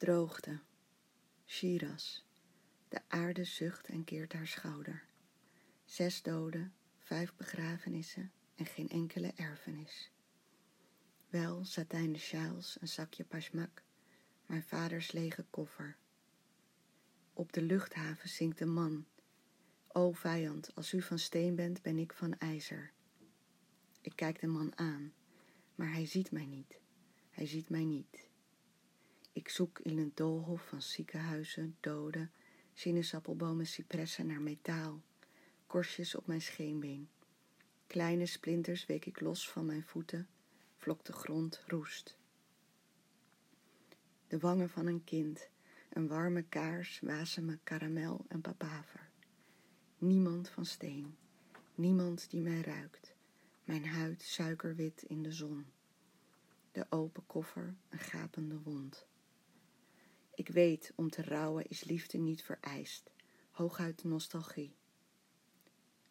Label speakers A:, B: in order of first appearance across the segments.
A: Droogte. Shiraz. De aarde zucht en keert haar schouder. Zes doden, vijf begrafenissen en geen enkele erfenis. Wel satijnen sjaals, een zakje pasmak, mijn vaders lege koffer. Op de luchthaven zingt een man. O vijand, als u van steen bent, ben ik van ijzer. Ik kijk de man aan, maar hij ziet mij niet. Hij ziet mij niet. Ik zoek in een doolhof van ziekenhuizen, doden, sinaasappelbomen, cipressen naar metaal, korstjes op mijn scheenbeen. Kleine splinters week ik los van mijn voeten, vlok de grond roest. De wangen van een kind, een warme kaars, me karamel en papaver. Niemand van steen, niemand die mij ruikt, mijn huid suikerwit in de zon. De open koffer, een gapende wond. Ik weet, om te rouwen is liefde niet vereist, hooguit nostalgie.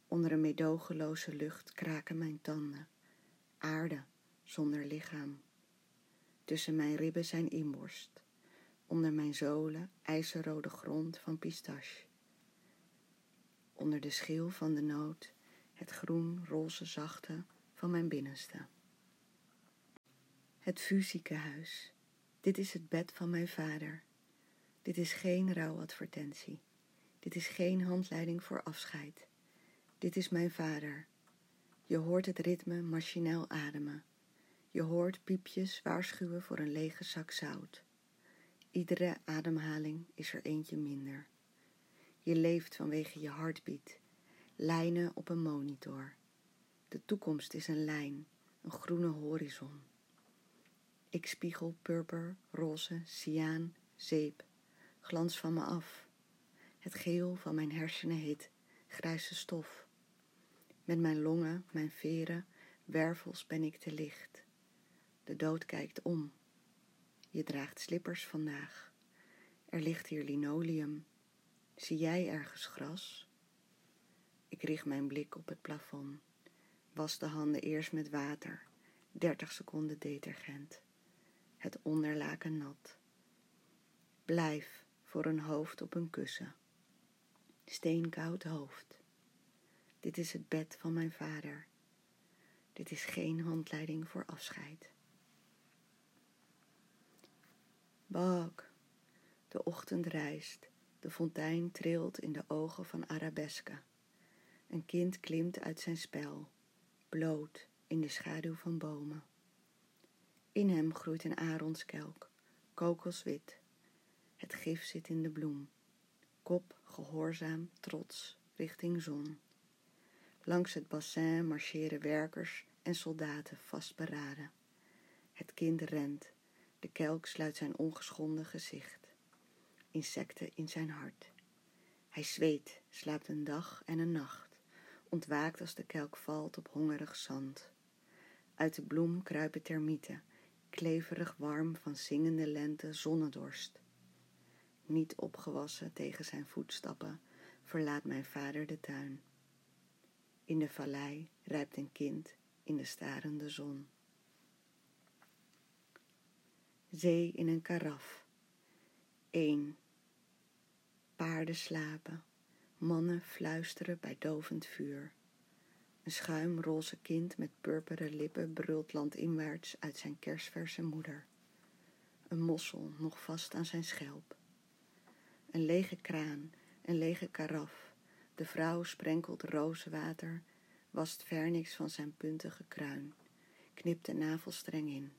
A: Onder een medogeloze lucht kraken mijn tanden, aarde zonder lichaam. Tussen mijn ribben zijn inborst, onder mijn zolen ijzerrode grond van pistache. Onder de schil van de noot het groen roze zachte van mijn binnenste. Het fusiekenhuis. Dit is het bed van mijn vader. Dit is geen rouwadvertentie. Dit is geen handleiding voor afscheid. Dit is mijn vader. Je hoort het ritme machineel ademen. Je hoort piepjes waarschuwen voor een lege zak zout. Iedere ademhaling is er eentje minder. Je leeft vanwege je hartbeat. Lijnen op een monitor. De toekomst is een lijn, een groene horizon. Ik spiegel purper, roze, cyaan, zeep, glans van me af. Het geel van mijn hersenen heet grijze stof. Met mijn longen, mijn veren, wervels ben ik te licht. De dood kijkt om. Je draagt slippers vandaag. Er ligt hier linoleum. Zie jij ergens gras? Ik richt mijn blik op het plafond. Was de handen eerst met water. 30 seconden detergent. Het onderlaken nat. Blijf voor een hoofd op een kussen. Steenkoud hoofd. Dit is het bed van mijn vader. Dit is geen handleiding voor afscheid. Bak. De ochtend rijst. De fontein trilt in de ogen van Arabesque. Een kind klimt uit zijn spel, bloot in de schaduw van bomen. In hem groeit een aronskelk, kokoswit. Het gif zit in de bloem. Kop gehoorzaam, trots, richting zon. Langs het bassin marcheren werkers en soldaten vastberaden. Het kind rent, de kelk sluit zijn ongeschonden gezicht. Insecten in zijn hart. Hij zweet, slaapt een dag en een nacht, ontwaakt als de kelk valt op hongerig zand. Uit de bloem kruipen termieten, kleverig warm van zingende lente zonnedorst. Niet opgewassen tegen zijn voetstappen verlaat mijn vader de tuin. In de vallei rijpt een kind in de starende zon. Zee in een karaf. 1. Paarden slapen, mannen fluisteren bij dovend vuur. Een schuimroze kind met purperen lippen brult landinwaarts uit zijn kersverse moeder. Een mossel nog vast aan zijn schelp. Een lege kraan, een lege karaf. De vrouw sprenkelt rozenwater, wast vernix van zijn puntige kruin, knipt de navelstreng in.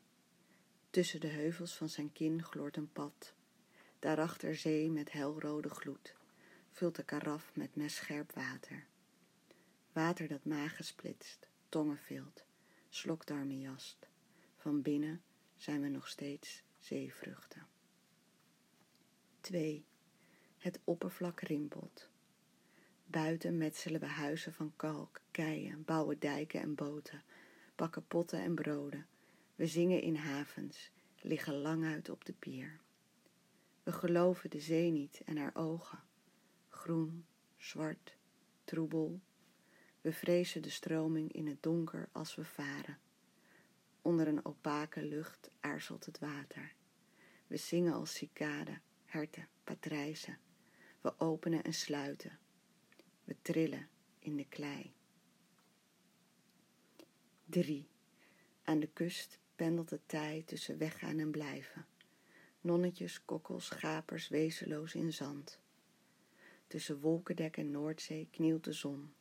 A: Tussen de heuvels van zijn kin gloort een pad. Daarachter zee met helrode gloed, vult de karaf met messcherp water. Water dat magen splitst, tongen vilt, slokdarmen jast. Van binnen zijn we nog steeds zeevruchten. 2. Het oppervlak rimpelt. Buiten metselen we huizen van kalk, keien, bouwen dijken en boten, bakken potten en broden. We zingen in havens, liggen lang uit op de pier. We geloven de zee niet en haar ogen. Groen, zwart, troebel. We vrezen de stroming in het donker als we varen. Onder een opake lucht aarzelt het water. We zingen als cicaden, herten, patrijzen. We openen en sluiten. We trillen in de klei. 3. Aan de kust pendelt het tij tussen weggaan en blijven. Nonnetjes, kokkels, gapers, wezenloos in zand. Tussen wolkendek en Noordzee knielt de zon,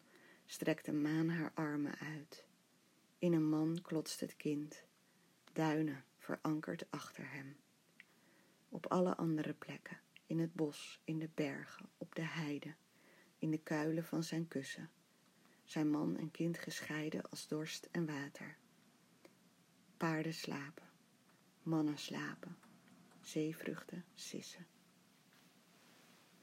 A: strekt de maan haar armen uit. In een man klotst het kind, duinen verankerd achter hem. Op alle andere plekken, in het bos, in de bergen, op de heide, in de kuilen van zijn kussen, zijn man en kind gescheiden als dorst en water. Paarden slapen, mannen slapen, zeevruchten sissen.